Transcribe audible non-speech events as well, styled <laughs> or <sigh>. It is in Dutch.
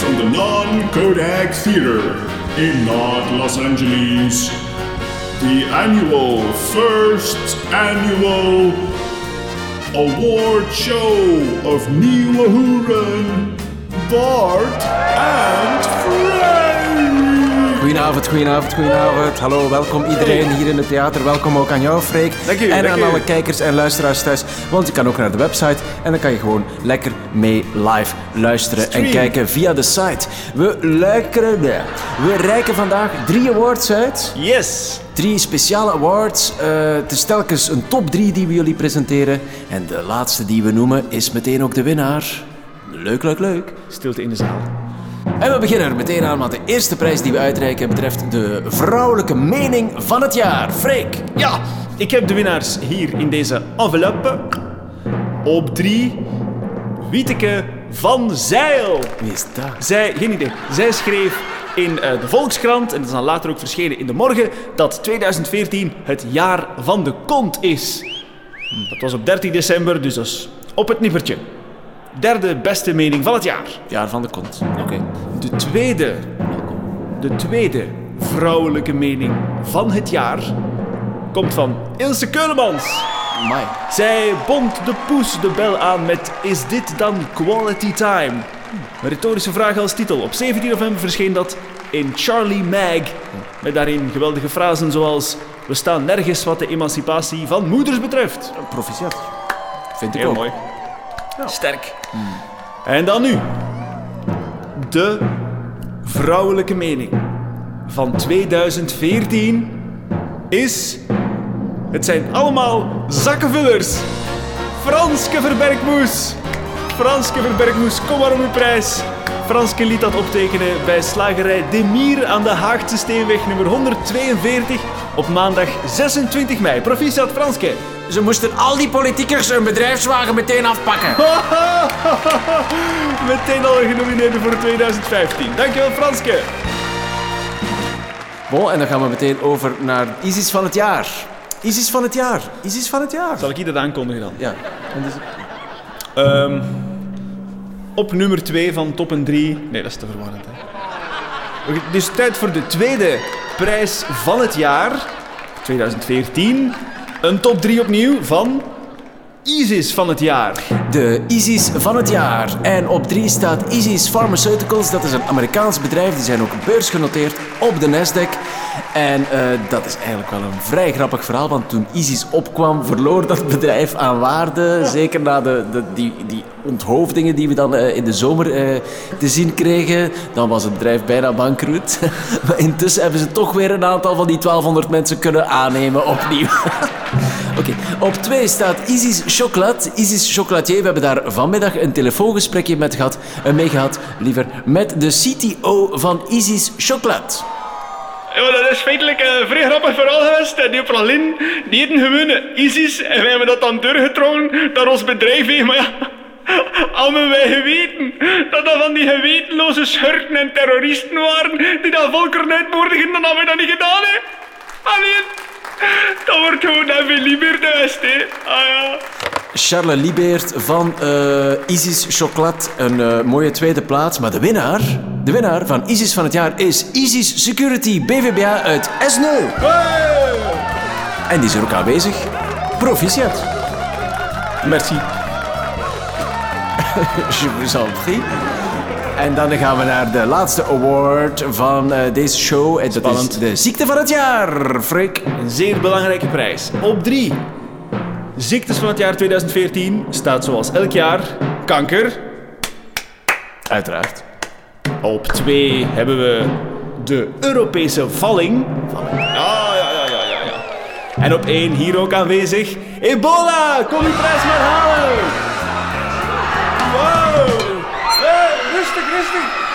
from the Non Kodak Theater in North Los Angeles. The annual, first annual award show of Neil Bart, and. Goedenavond, goedenavond, goedenavond. Hallo, welkom iedereen hier in het theater. Welkom ook aan jou, Freek. Dank u, en dank aan u. alle kijkers en luisteraars thuis. Want je kan ook naar de website en dan kan je gewoon lekker mee live luisteren en kijken via de site. We luisteren. We reiken vandaag drie awards uit. Yes! Drie speciale awards. Eh, het is telkens een top drie die we jullie presenteren. En de laatste die we noemen is meteen ook de winnaar. Leuk, leuk, leuk. Stilte in de zaal. En we beginnen er meteen aan, want de eerste prijs die we uitreiken betreft de vrouwelijke mening van het jaar. Freek. Ja, ik heb de winnaars hier in deze enveloppe. Op drie, Wieteke van Zeil. Wie is dat? Zij, geen idee, zij schreef in eh, de Volkskrant, en dat is dan later ook verschenen in de Morgen, dat 2014 het jaar van de kont is. Dat was op 13 december, dus dat is op het nippertje. Derde beste mening van het jaar. Jaar van de kont. Oké. De tweede, de tweede vrouwelijke mening van het jaar komt van Ilse Keulemans. Mai. Zij bond de poes de bel aan met Is dit dan quality time? Een retorische vraag als titel. Op 17 november verscheen dat in Charlie Mag. Met daarin geweldige frasen zoals We staan nergens wat de emancipatie van moeders betreft. Proficiat. Vind ik Heel ook. mooi. Sterk. En dan nu. De vrouwelijke mening van 2014 is... Het zijn allemaal zakkenvullers. Franske Verbergmoes. Franske Verbergmoes, kom maar om uw prijs. Franske liet dat optekenen bij slagerij De Mier aan de Haagse Steenweg nummer 142 op maandag 26 mei. Proficiat Franske. Ze moesten al die politiekers hun bedrijfswagen meteen afpakken. <laughs> Meteen al een genomineerde voor 2015. Dankjewel Franske. Bon, en dan gaan we meteen over naar Isis van het jaar. Isis van het jaar. Isis van het jaar. Zal ik hier dat aankondigen dan? Ja. Dus- Ehm, op nummer 2 van top en 3. Nee, dat is te verwarrend. Hè. Dus tijd voor de tweede prijs van het jaar. 2014. Een top 3 opnieuw van Isis van het jaar. De Isis van het jaar. En op drie staat Isis Pharmaceuticals. Dat is een Amerikaans bedrijf. Die zijn ook beursgenoteerd op de Nasdaq. En eh, dat is eigenlijk wel een vrij grappig verhaal. Want toen Isis opkwam, verloor dat bedrijf aan waarde. Zeker na de, de, die, die onthoofdingen die we dan eh, in de zomer eh, te zien kregen. Dan was het bedrijf bijna bankroet. <laughs> maar intussen hebben ze toch weer een aantal van die 1200 mensen kunnen aannemen opnieuw. <laughs> Op twee staat Isis Chocolat. Isis Chocolatier, we hebben daar vanmiddag een telefoongesprekje met gehad, eh, mee gehad, liever, met de CTO van Isis Chocolat. Ja, dat is feitelijk een vrij grappig verhaal geweest. Die pralin, die eten gewoon ISIS. En wij hebben dat dan doorgetrokken naar ons bedrijf heen. Maar ja, <laughs> hadden wij geweten dat dat van die gewetenloze schurken en terroristen waren die dat volkeren uitmoordigen, dan hadden we dat niet gedaan. Alleen, dat wordt gewoon even liever geweest, hè. Ah ja. Charles Libeert van eh, Isis Chocolat, een eh, mooie tweede plaats. Maar de winnaar, de winnaar van Isis van het jaar is Isis Security BVBA uit Esneu. En die is er ook aanwezig. Proficiat. Merci. <laughs> Je vous en prie. En dan gaan we naar de laatste award van eh, deze show. En dat is de ziekte van het jaar, Freek. Een zeer belangrijke prijs. Op 3. Ziektes van het jaar 2014 staat zoals elk jaar kanker. Uiteraard. Op 2 hebben we de Europese valling. valling. Ja, ja, ja, ja, ja. En op één hier ook aanwezig. Ebola, kom die prijs maar halen! Wow! Rustig, rustig!